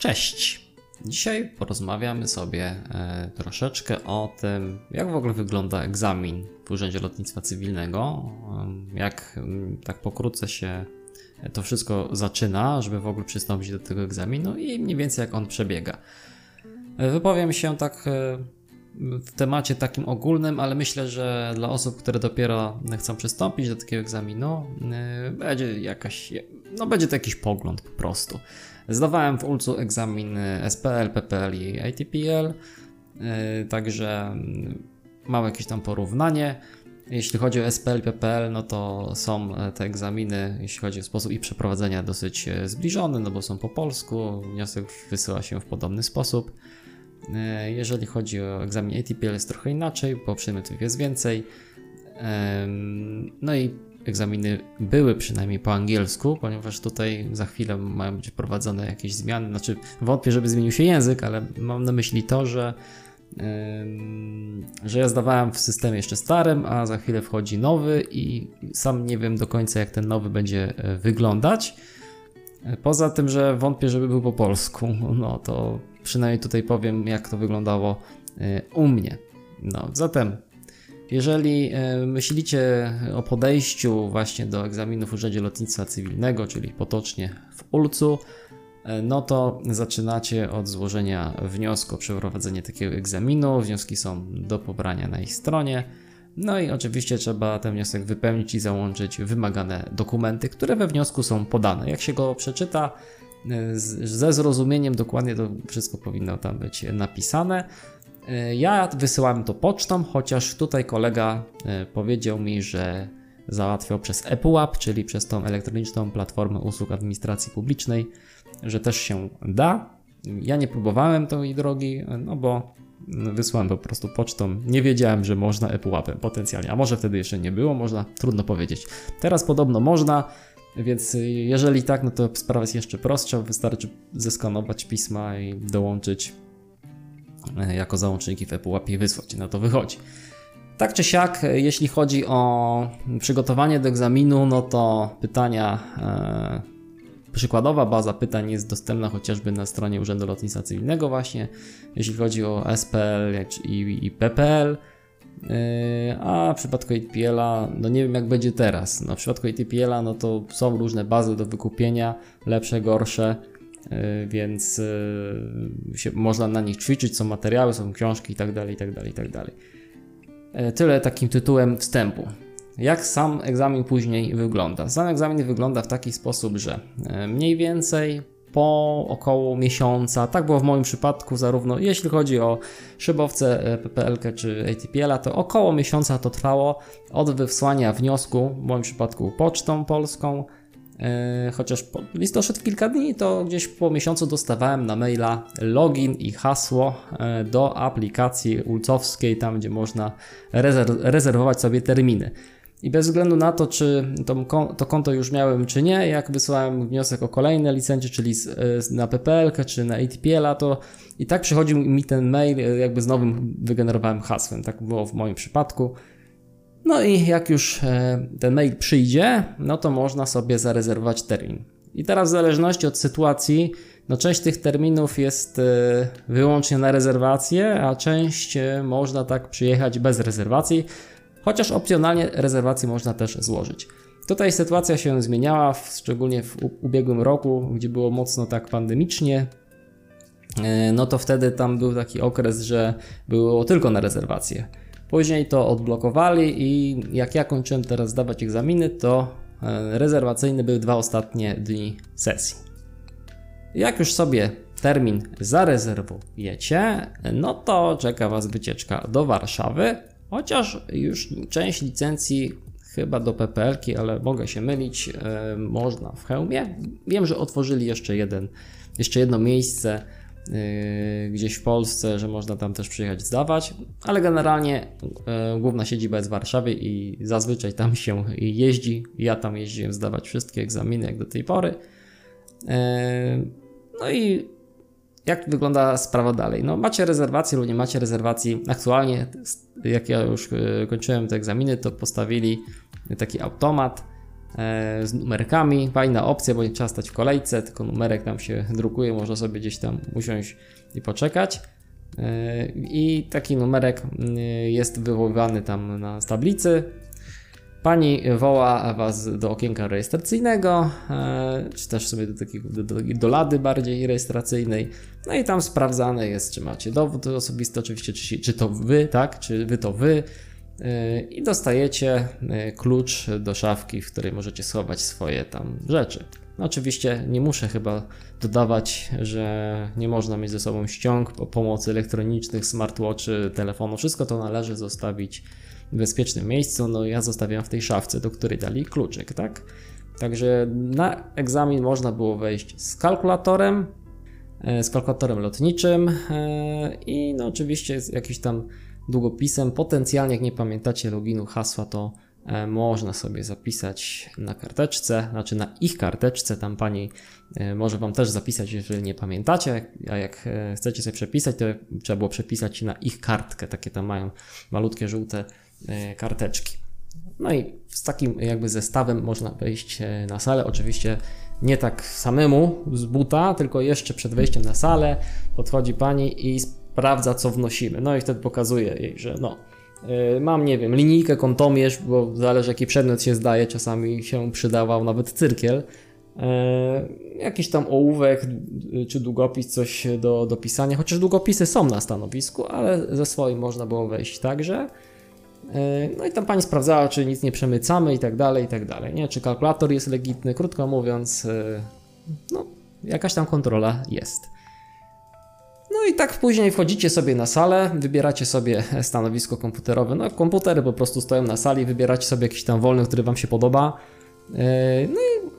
Cześć! Dzisiaj porozmawiamy sobie e, troszeczkę o tym, jak w ogóle wygląda egzamin w Urzędzie Lotnictwa Cywilnego, jak tak pokrótce się to wszystko zaczyna, żeby w ogóle przystąpić do tego egzaminu i mniej więcej jak on przebiega. E, Wypowiem się tak e, w temacie takim ogólnym, ale myślę, że dla osób, które dopiero chcą przystąpić do takiego egzaminu, e, będzie jakaś, no będzie to jakiś pogląd po prostu. Zdawałem w ULC-u egzamin SPL, PPL i ATPL, e, także mm, mam jakieś tam porównanie. Jeśli chodzi o SPL, PPL, no to są e, te egzaminy, jeśli chodzi o sposób ich przeprowadzenia, dosyć e, zbliżone, no bo są po polsku, wniosek wysyła się w podobny sposób. E, Jeżeli chodzi o egzamin ATPL jest trochę inaczej, bo przedmiotów jest więcej. No i egzaminy były przynajmniej po angielsku, ponieważ tutaj za chwilę mają być prowadzone jakieś zmiany. Znaczy, wątpię, żeby zmienił się język, ale mam na myśli to, że, że ja zdawałem w systemie jeszcze starym, a za chwilę wchodzi nowy i sam nie wiem do końca, jak ten nowy będzie e, wyglądać. Poza tym, że wątpię, żeby był po polsku, no to przynajmniej tutaj powiem, jak to wyglądało e, u mnie. No, zatem, jeżeli e, myślicie o podejściu właśnie do egzaminów w Urzędzie Lotnictwa Cywilnego, czyli potocznie w ULC-u, e, no to zaczynacie od złożenia wniosku o przeprowadzenie takiego egzaminu. Wnioski są do pobrania na ich stronie. No i oczywiście trzeba ten wniosek wypełnić i załączyć wymagane dokumenty, które we wniosku są podane. Jak się go przeczyta e, ze zrozumieniem, dokładnie to wszystko powinno tam być napisane. E, Ja wysyłałem to pocztą, chociaż tutaj kolega e, powiedział mi, że załatwiał przez ePUAP, czyli przez tą elektroniczną platformę usług administracji publicznej, że też się da. Ja nie próbowałem tej drogi, no bo wysłałem po prostu pocztą. Nie wiedziałem, że można ePUAPem potencjalnie, a może wtedy jeszcze nie było, można, trudno powiedzieć. Teraz podobno można, więc jeżeli tak, no to sprawa jest jeszcze prostsza, wystarczy zeskanować pisma i dołączyć e, jako załączniki w ePUAP i wysłać, no to wychodzi. Tak czy siak, e, jeśli chodzi o przygotowanie do egzaminu, no to pytania, e, przykładowa baza pytań jest dostępna chociażby na stronie Urzędu Lotnictwa Cywilnego właśnie, jeśli chodzi o SPL i, i PPL, e, a w przypadku ATPL-a, no nie wiem jak będzie teraz, no w przypadku ATPL-a no to są różne bazy do wykupienia, lepsze, gorsze, e, więc e, się, można na nich ćwiczyć, są materiały, są książki itd., itd., itd. Tyle takim tytułem wstępu. Jak sam egzamin później wygląda? Sam egzamin wygląda w taki sposób, że e, mniej więcej po około miesiąca, tak było w moim przypadku, zarówno jeśli chodzi o szybowce e, PPL czy ATPL, to około miesiąca to trwało od wysłania wniosku, w moim przypadku pocztą polską, e, chociaż list doszedł kilka dni, to gdzieś po miesiącu dostawałem na maila login i hasło do aplikacji ulcowskiej, tam gdzie można rezerw- rezerwować sobie terminy. I bez względu na to, czy to, to konto już miałem, czy nie, jak wysłałem wniosek o kolejne licencje, czyli e, na PPL czy na ATPL, to i tak przychodził mi ten mail e, jakby z nowym wygenerowanym hasłem. Tak było w moim przypadku. No i jak już e, ten mail przyjdzie, no to można sobie zarezerwować termin. I teraz w zależności od sytuacji, no część tych terminów jest wyłącznie na rezerwację, a część można tak przyjechać bez rezerwacji, chociaż opcjonalnie rezerwację można też złożyć. Tutaj sytuacja się zmieniała, szczególnie w ubiegłym roku, gdzie było mocno tak pandemicznie, E, no to wtedy tam był taki okres, że było tylko na rezerwację. Później to odblokowali i jak ja kończyłem teraz zdawać egzaminy, to e, rezerwacyjne były dwa ostatnie dni sesji. Jak już sobie termin zarezerwujecie, no to czeka Was wycieczka do Warszawy, chociaż już część licencji chyba do PPL-ki, ale mogę się mylić, e, można w Chełmie. Wiem, że otworzyli jeszcze jeden, jeszcze jedno miejsce yy, gdzieś w Polsce, że można tam też przyjechać zdawać, ale generalnie yy, główna siedziba jest w Warszawie i zazwyczaj tam się jeździ. Ja tam jeździłem zdawać wszystkie egzaminy jak do tej pory. No i jak wygląda sprawa dalej? No macie rezerwację lub nie macie rezerwacji. Aktualnie, jak ja już yy, kończyłem te egzaminy, to postawili taki automat e, z numerkami. Fajna opcja, bo nie trzeba stać w kolejce, tylko numerek tam się drukuje, można sobie gdzieś tam usiąść i poczekać. E, I taki numerek jest wywoływany tam na tablicy. Pani woła Was do okienka rejestracyjnego, czy też sobie do takiego do, do, do lady bardziej rejestracyjnej. No i tam sprawdzane jest, czy macie dowód osobisty, oczywiście, czy, czy to Wy, tak, czy Wy to Wy, i dostajecie e, klucz do szafki, w której możecie schować swoje tam rzeczy. No oczywiście nie muszę chyba dodawać, że nie można mieć ze sobą ściąg pomocy elektronicznych, smartwatchy, telefonu. Wszystko to należy zostawić bezpiecznym miejscu. No ja zostawiam w tej szafce, do której dali kluczyk, tak? Także na egzamin można było wejść z kalkulatorem, e, z kalkulatorem lotniczym e, i no oczywiście jakiś tam długopisem. Potencjalnie, jak nie pamiętacie loginu, hasła, to e, można sobie zapisać na karteczce, znaczy na ich karteczce, tam pani może Wam też zapisać, jeżeli nie pamiętacie, a jak chcecie sobie przepisać, to trzeba było przepisać na ich kartkę, takie tam mają malutkie żółte karteczki. No i z takim jakby zestawem można wejść na salę, oczywiście nie tak samemu z buta, tylko jeszcze przed wejściem na salę podchodzi pani i sprawdza, co wnosimy. No i wtedy pokazuje jej, że no, yy, mam, nie wiem, linijkę, kątomierz, bo zależy jaki przedmiot się zdaje, czasami się przydawał nawet cyrkiel. Jakiś tam ołówek czy długopis, coś do, do pisania, chociaż długopisy są na stanowisku, ale ze swoim można było wejść także. Yy, no i tam pani sprawdzała, czy nic nie przemycamy i tak dalej, i tak dalej, nie? Czy kalkulator jest legitny, krótko mówiąc, yy, no, jakaś tam kontrola jest. No i tak później wchodzicie sobie na salę, wybieracie sobie stanowisko komputerowe. No komputery po prostu stoją na sali, wybieracie sobie jakiś tam wolny, który Wam się podoba. E, no i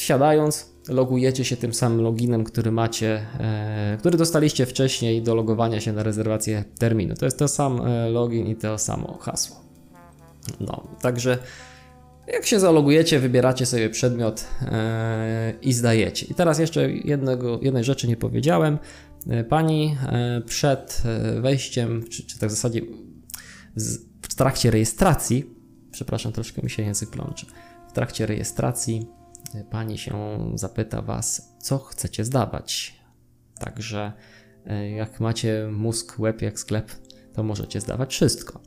siadając, logujecie się tym samym loginem, który macie, e, który dostaliście wcześniej do logowania się na rezerwację terminu. To jest to sam e, login i to samo hasło. No, także jak się zalogujecie, wybieracie sobie przedmiot i zdajecie. I teraz jeszcze jednego, jednej rzeczy nie powiedziałem. E, pani e, przed e, wejściem, czy, czy tak w zasadzie w trakcie rejestracji, przepraszam, troszkę mi się język plącze, w trakcie rejestracji pani się zapyta was, co chcecie zdawać. Także jak macie mózg, łeb jak sklep, to możecie zdawać wszystko.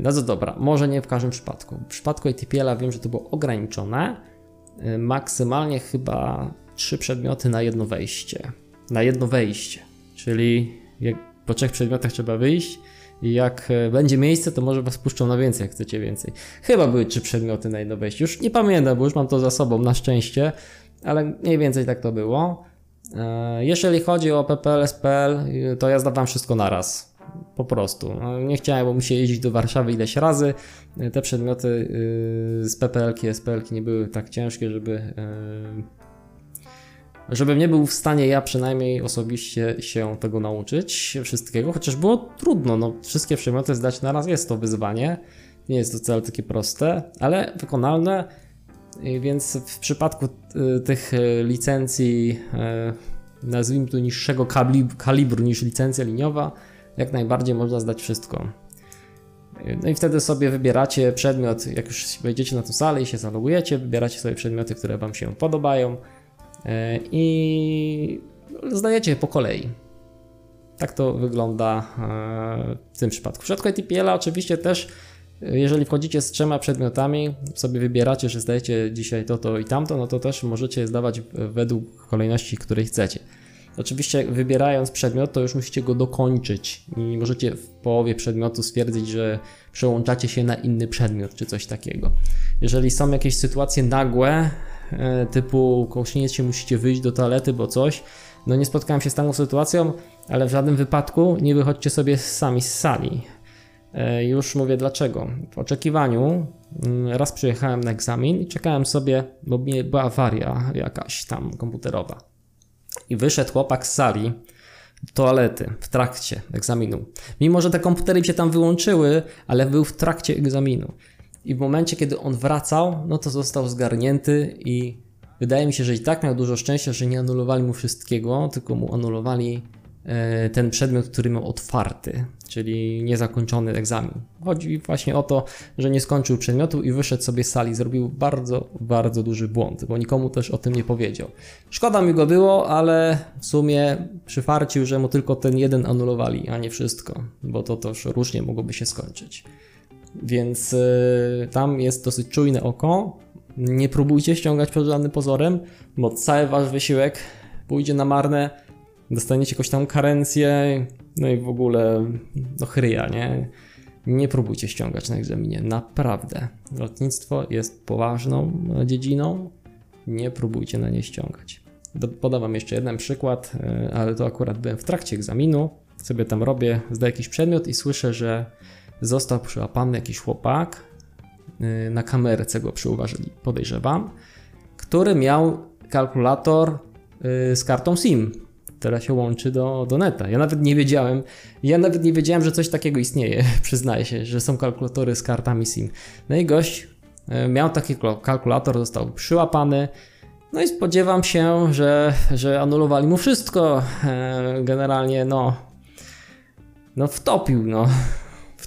No to dobra, może nie w każdym przypadku. W przypadku ATPL wiem, że to było ograniczone. Maksymalnie chyba trzy przedmioty na jedno wejście na jedno wejście. Czyli jak po trzech przedmiotach trzeba wyjść i jak e, będzie miejsce, to może was puszczą na więcej, jak chcecie więcej. Chyba były trzy przedmioty na jedno wejście. Już nie pamiętam, bo już mam to za sobą, na szczęście, ale mniej więcej tak to było. E, jeżeli chodzi o PPL, SPL, to ja zdawałem wszystko naraz. Po prostu. No, nie chciałem, bo musiałem jeździć do Warszawy ileś razy. E, te przedmioty z PPL-ki, SPL-ki nie były tak ciężkie, żeby żebym nie był w stanie ja przynajmniej osobiście się tego nauczyć, wszystkiego, chociaż było trudno, no wszystkie przedmioty zdać na raz jest to wyzwanie, nie jest to wcale takie proste, ale wykonalne, więc w przypadku y, tych y, licencji, y, nazwijmy to niższego kalibru niż licencja liniowa, jak najbardziej można zdać wszystko. No i wtedy sobie wybieracie przedmiot, jak już wejdziecie na tę salę i się zalogujecie, wybieracie sobie przedmioty, które Wam się podobają, i zdajecie po kolei. Tak to wygląda e, w tym przypadku. W przypadku ITPL oczywiście też, e, jeżeli wchodzicie z trzema przedmiotami, sobie wybieracie, że zdajecie dzisiaj to, to i tamto, no to też możecie zdawać według kolejności, której chcecie. Oczywiście wybierając przedmiot, to już musicie go dokończyć i możecie w połowie przedmiotu stwierdzić, że przełączacie się na inny przedmiot czy coś takiego. Jeżeli są jakieś sytuacje nagłe, typu kołśniecie, musicie wyjść do toalety, bo coś. No nie spotkałem się z taką sytuacją, ale w żadnym wypadku nie wychodźcie sobie sami z sali. E, już mówię dlaczego. W oczekiwaniu mm, raz przyjechałem na egzamin i czekałem sobie, bo była awaria jakaś tam komputerowa. I wyszedł chłopak z sali, toalety w trakcie egzaminu. Mimo, że te komputery się tam wyłączyły, ale był w trakcie egzaminu. I w momencie, kiedy on wracał, no to został zgarnięty i wydaje mi się, że i tak miał dużo szczęścia, że nie anulowali mu wszystkiego, tylko mu anulowali e, ten przedmiot, który miał otwarty, czyli niezakończony egzamin. Chodzi właśnie o to, że nie skończył przedmiotu i wyszedł sobie z sali. Zrobił bardzo, bardzo duży błąd, bo nikomu też o tym nie powiedział. Szkoda mi go było, ale w sumie przyfarcił, że mu tylko ten jeden anulowali, a nie wszystko, bo to też różnie mogłoby się skończyć. Więc yy, tam jest dosyć czujne oko. Nie próbujcie ściągać pod żadnym pozorem, bo cały wasz wysiłek pójdzie na marne. Dostaniecie jakąś tam karencję, no i w ogóle do chryja, nie? Nie próbujcie ściągać na egzaminie, naprawdę. Lotnictwo jest poważną dziedziną, nie próbujcie na nie ściągać. Podam wam jeszcze jeden przykład, yy, ale to akurat byłem w trakcie egzaminu, sobie tam robię, zdaję jakiś przedmiot i słyszę, że został przyłapany jakiś chłopak, y, na kamerce go przyuważyli, podejrzewam, który miał kalkulator y, z kartą SIM, która się łączy do, do neta. Ja nawet nie wiedziałem, ja nawet nie wiedziałem, że coś takiego istnieje, przyznaję się, że są kalkulatory z kartami SIM. No i gość y, miał taki kalkulator, został przyłapany, no i spodziewam się, że, że anulowali mu wszystko. E, generalnie, no, no wtopił, no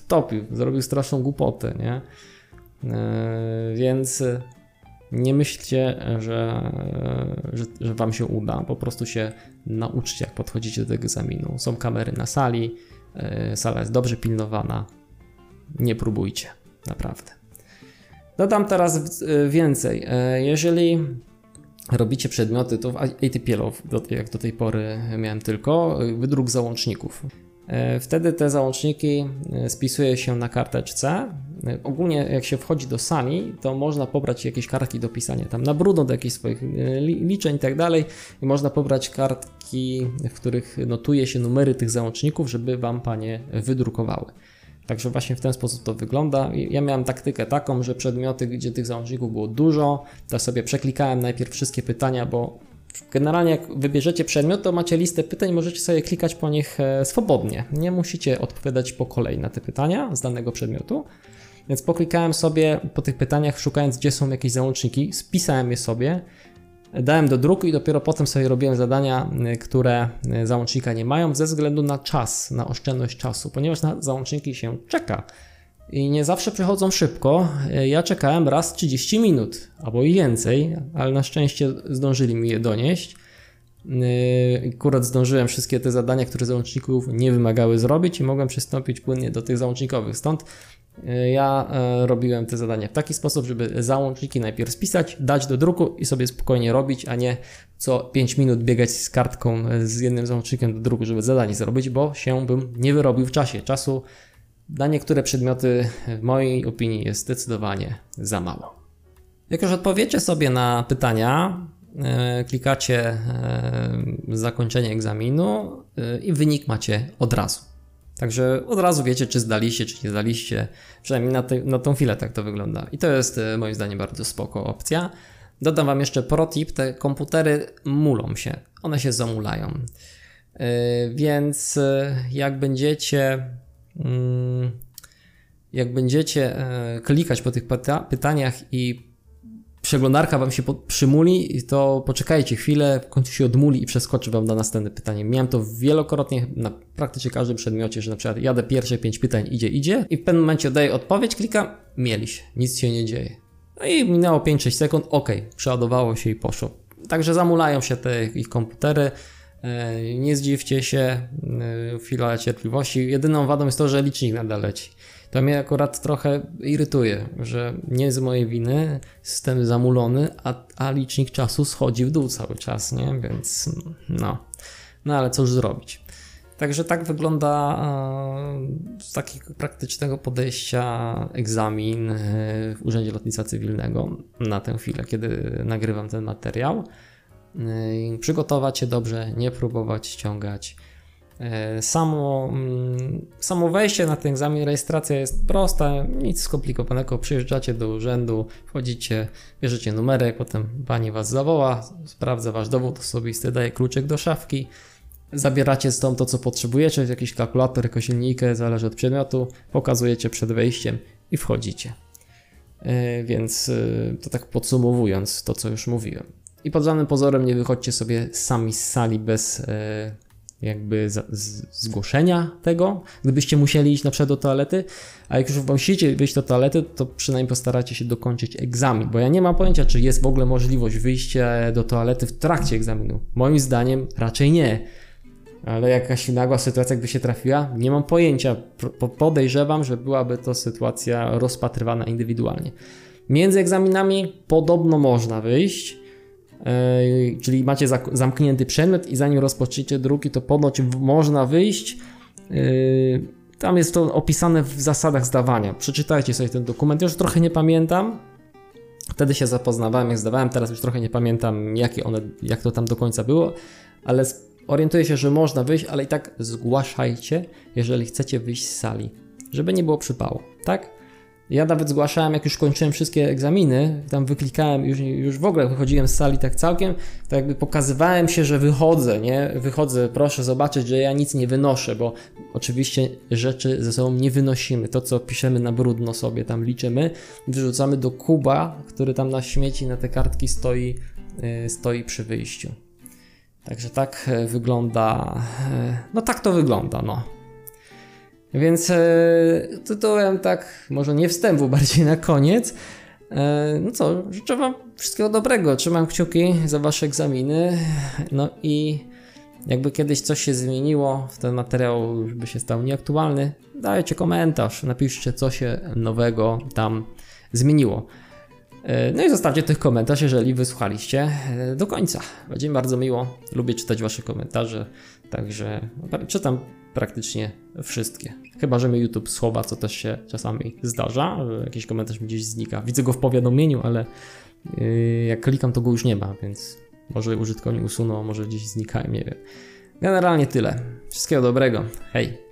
wtopił, zrobił straszną głupotę, nie? E, więc nie myślcie, że, że, że, Wam się uda. Po prostu się nauczcie, jak podchodzicie do tego egzaminu. Są kamery na sali, e, sala jest dobrze pilnowana. Nie próbujcie, naprawdę. Dodam teraz więcej. E, jeżeli robicie przedmioty, to w ATPL, jak do tej pory miałem tylko, wydruk załączników. E, wtedy te załączniki e, spisuje się na karteczce. E, ogólnie jak się wchodzi do sali, to można pobrać jakieś kartki do pisania tam na brudno do jakichś swoich liczeń i tak dalej. I można pobrać kartki, w których notuje się numery tych załączników, żeby Wam Panie wydrukowały. Także właśnie w ten sposób to wygląda. Ja miałem taktykę taką, że przedmioty, gdzie tych załączników było dużo, to sobie przeklikałem najpierw wszystkie pytania, bo Generalnie jak wybierzecie przedmiot, to macie listę pytań, możecie sobie klikać po nich e, swobodnie. Nie musicie odpowiadać po kolei na te pytania z danego przedmiotu. Więc poklikałem sobie po tych pytaniach, szukając gdzie są jakieś załączniki, spisałem je sobie, dałem do druku i dopiero potem sobie robiłem zadania, e, które e, załącznika nie mają, ze względu na czas, na oszczędność czasu, ponieważ na załączniki się czeka i nie zawsze przychodzą szybko. Ja czekałem raz 30 minut albo i więcej, ale na szczęście zdążyli mi je donieść. Yy, akurat zdążyłem wszystkie te zadania, które załączników nie wymagały zrobić i mogłem przystąpić płynnie do tych załącznikowych. Stąd yy, ja robiłem te zadania w taki sposób, żeby załączniki najpierw spisać, dać do druku i sobie spokojnie robić, a nie co 5 minut biegać z kartką z jednym załącznikiem do druku, żeby zadanie zrobić, bo się bym nie wyrobił w czasie. Czasu na niektóre przedmioty, w mojej opinii, jest zdecydowanie za mało. Jak już odpowiecie sobie na pytania, e, klikacie e, zakończenie egzaminu e, i wynik macie od razu. Także od razu wiecie, czy zdaliście, czy nie zdaliście. Przynajmniej na, te, na tą chwilę tak to wygląda. I to jest moim zdaniem bardzo spoko opcja. Dodam Wam jeszcze protip, te komputery mulą się, one się zamulają. Więc jak będziecie jak będziecie e, klikać po tych pytaniach i przeglądarka wam się przymuli, to poczekajcie chwilę, w końcu się odmuli i przeskoczy wam na następne pytanie. Miałem to wielokrotnie na praktycznie każdym przedmiocie, że na przykład jadę pierwsze pięć pytań, idzie, idzie i w pewnym momencie oddaję odpowiedź, klikam, mieliś, nic się nie dzieje. No i minęło 5-6 sekund, ok, przeładowało się i poszło. Także zamulają się te ich komputery. E, nie zdziwcie się, e, chwila cierpliwości. Jedyną wadą jest to, że licznik nadal leci. To mnie akurat trochę irytuje, że nie z mojej winy system zamulony, a, a licznik czasu schodzi w dół cały czas, nie? Więc no, no ale cóż zrobić. Także tak wygląda e, z takiego praktycznego podejścia egzamin w Urzędzie Lotnictwa Cywilnego na tę chwilę, kiedy nagrywam ten materiał przygotować się dobrze, nie próbować ściągać. E, samo, mm, samo wejście na ten egzamin, rejestracja jest prosta, nic skomplikowanego. Przyjeżdżacie do urzędu, wchodzicie, bierzecie numerek, potem pani was zawoła, sprawdza wasz dowód osobisty, daje kluczyk do szafki, zabieracie stąd to, co potrzebujecie, jakiś kalkulator, jakąś linijkę, zależy od przedmiotu, pokazujecie przed wejściem i wchodzicie. E, więc to tak podsumowując to, co już mówiłem. I pod żadnym pozorem nie wychodźcie sobie sami z sali bez, e, jakby z, z, zgłoszenia tego, gdybyście musieli iść na przykład do toalety, a jak już musicie wyjść do toalety, to przynajmniej postaracie się dokończyć egzamin, bo ja nie mam pojęcia, czy jest w ogóle możliwość wyjścia do toalety w trakcie egzaminu. Moim zdaniem raczej nie. Ale jakaś nagła sytuacja jakby się trafiła, nie mam pojęcia. Podejrzewam, że byłaby to sytuacja rozpatrywana indywidualnie. Między egzaminami podobno można wyjść, czyli macie zamknięty przedmiot i zanim rozpoczniecie drugi, to ponoć można wyjść. Tam jest to opisane w zasadach zdawania. Przeczytajcie sobie ten dokument. Już trochę nie pamiętam. Wtedy się zapoznawałem, jak zdawałem, teraz już trochę nie pamiętam, jakie one, jak to tam do końca było, ale orientuję się, że można wyjść, ale i tak zgłaszajcie, jeżeli chcecie wyjść z sali, żeby nie było przypału, tak? Ja nawet zgłaszałem, jak już kończyłem wszystkie egzaminy, tam wyklikałem, już, już w ogóle wychodziłem z sali tak całkiem, to jakby pokazywałem się, że wychodzę, nie? Wychodzę, proszę zobaczyć, że ja nic nie wynoszę, bo oczywiście rzeczy ze sobą nie wynosimy. To, co piszemy na brudno sobie, tam liczymy, wyrzucamy do kuba, który tam na śmieci, na te kartki stoi, yy, stoi przy wyjściu. Także tak e, wygląda, e, no tak to wygląda, no. Więc e, tytułem tak, może nie wstępu, bardziej na koniec. E, no co, życzę Wam wszystkiego dobrego. Trzymam kciuki za Wasze egzaminy. No i jakby kiedyś coś się zmieniło, ten materiał by się stał nieaktualny, dajcie komentarz, napiszcie co się nowego tam zmieniło. E, no i zostawcie tych komentarz, jeżeli wysłuchaliście e, do końca. Będzie mi bardzo miło. Lubię czytać Wasze komentarze, także czytam praktycznie wszystkie. Chyba, że mi YouTube słowa, co też się czasami zdarza, jakiś komentarz mi gdzieś znika. Widzę go w powiadomieniu, ale jak klikam, to go już nie ma, więc może użytkownik usunął, może gdzieś znikają, nie wiem. Generalnie tyle. Wszystkiego dobrego. Hej!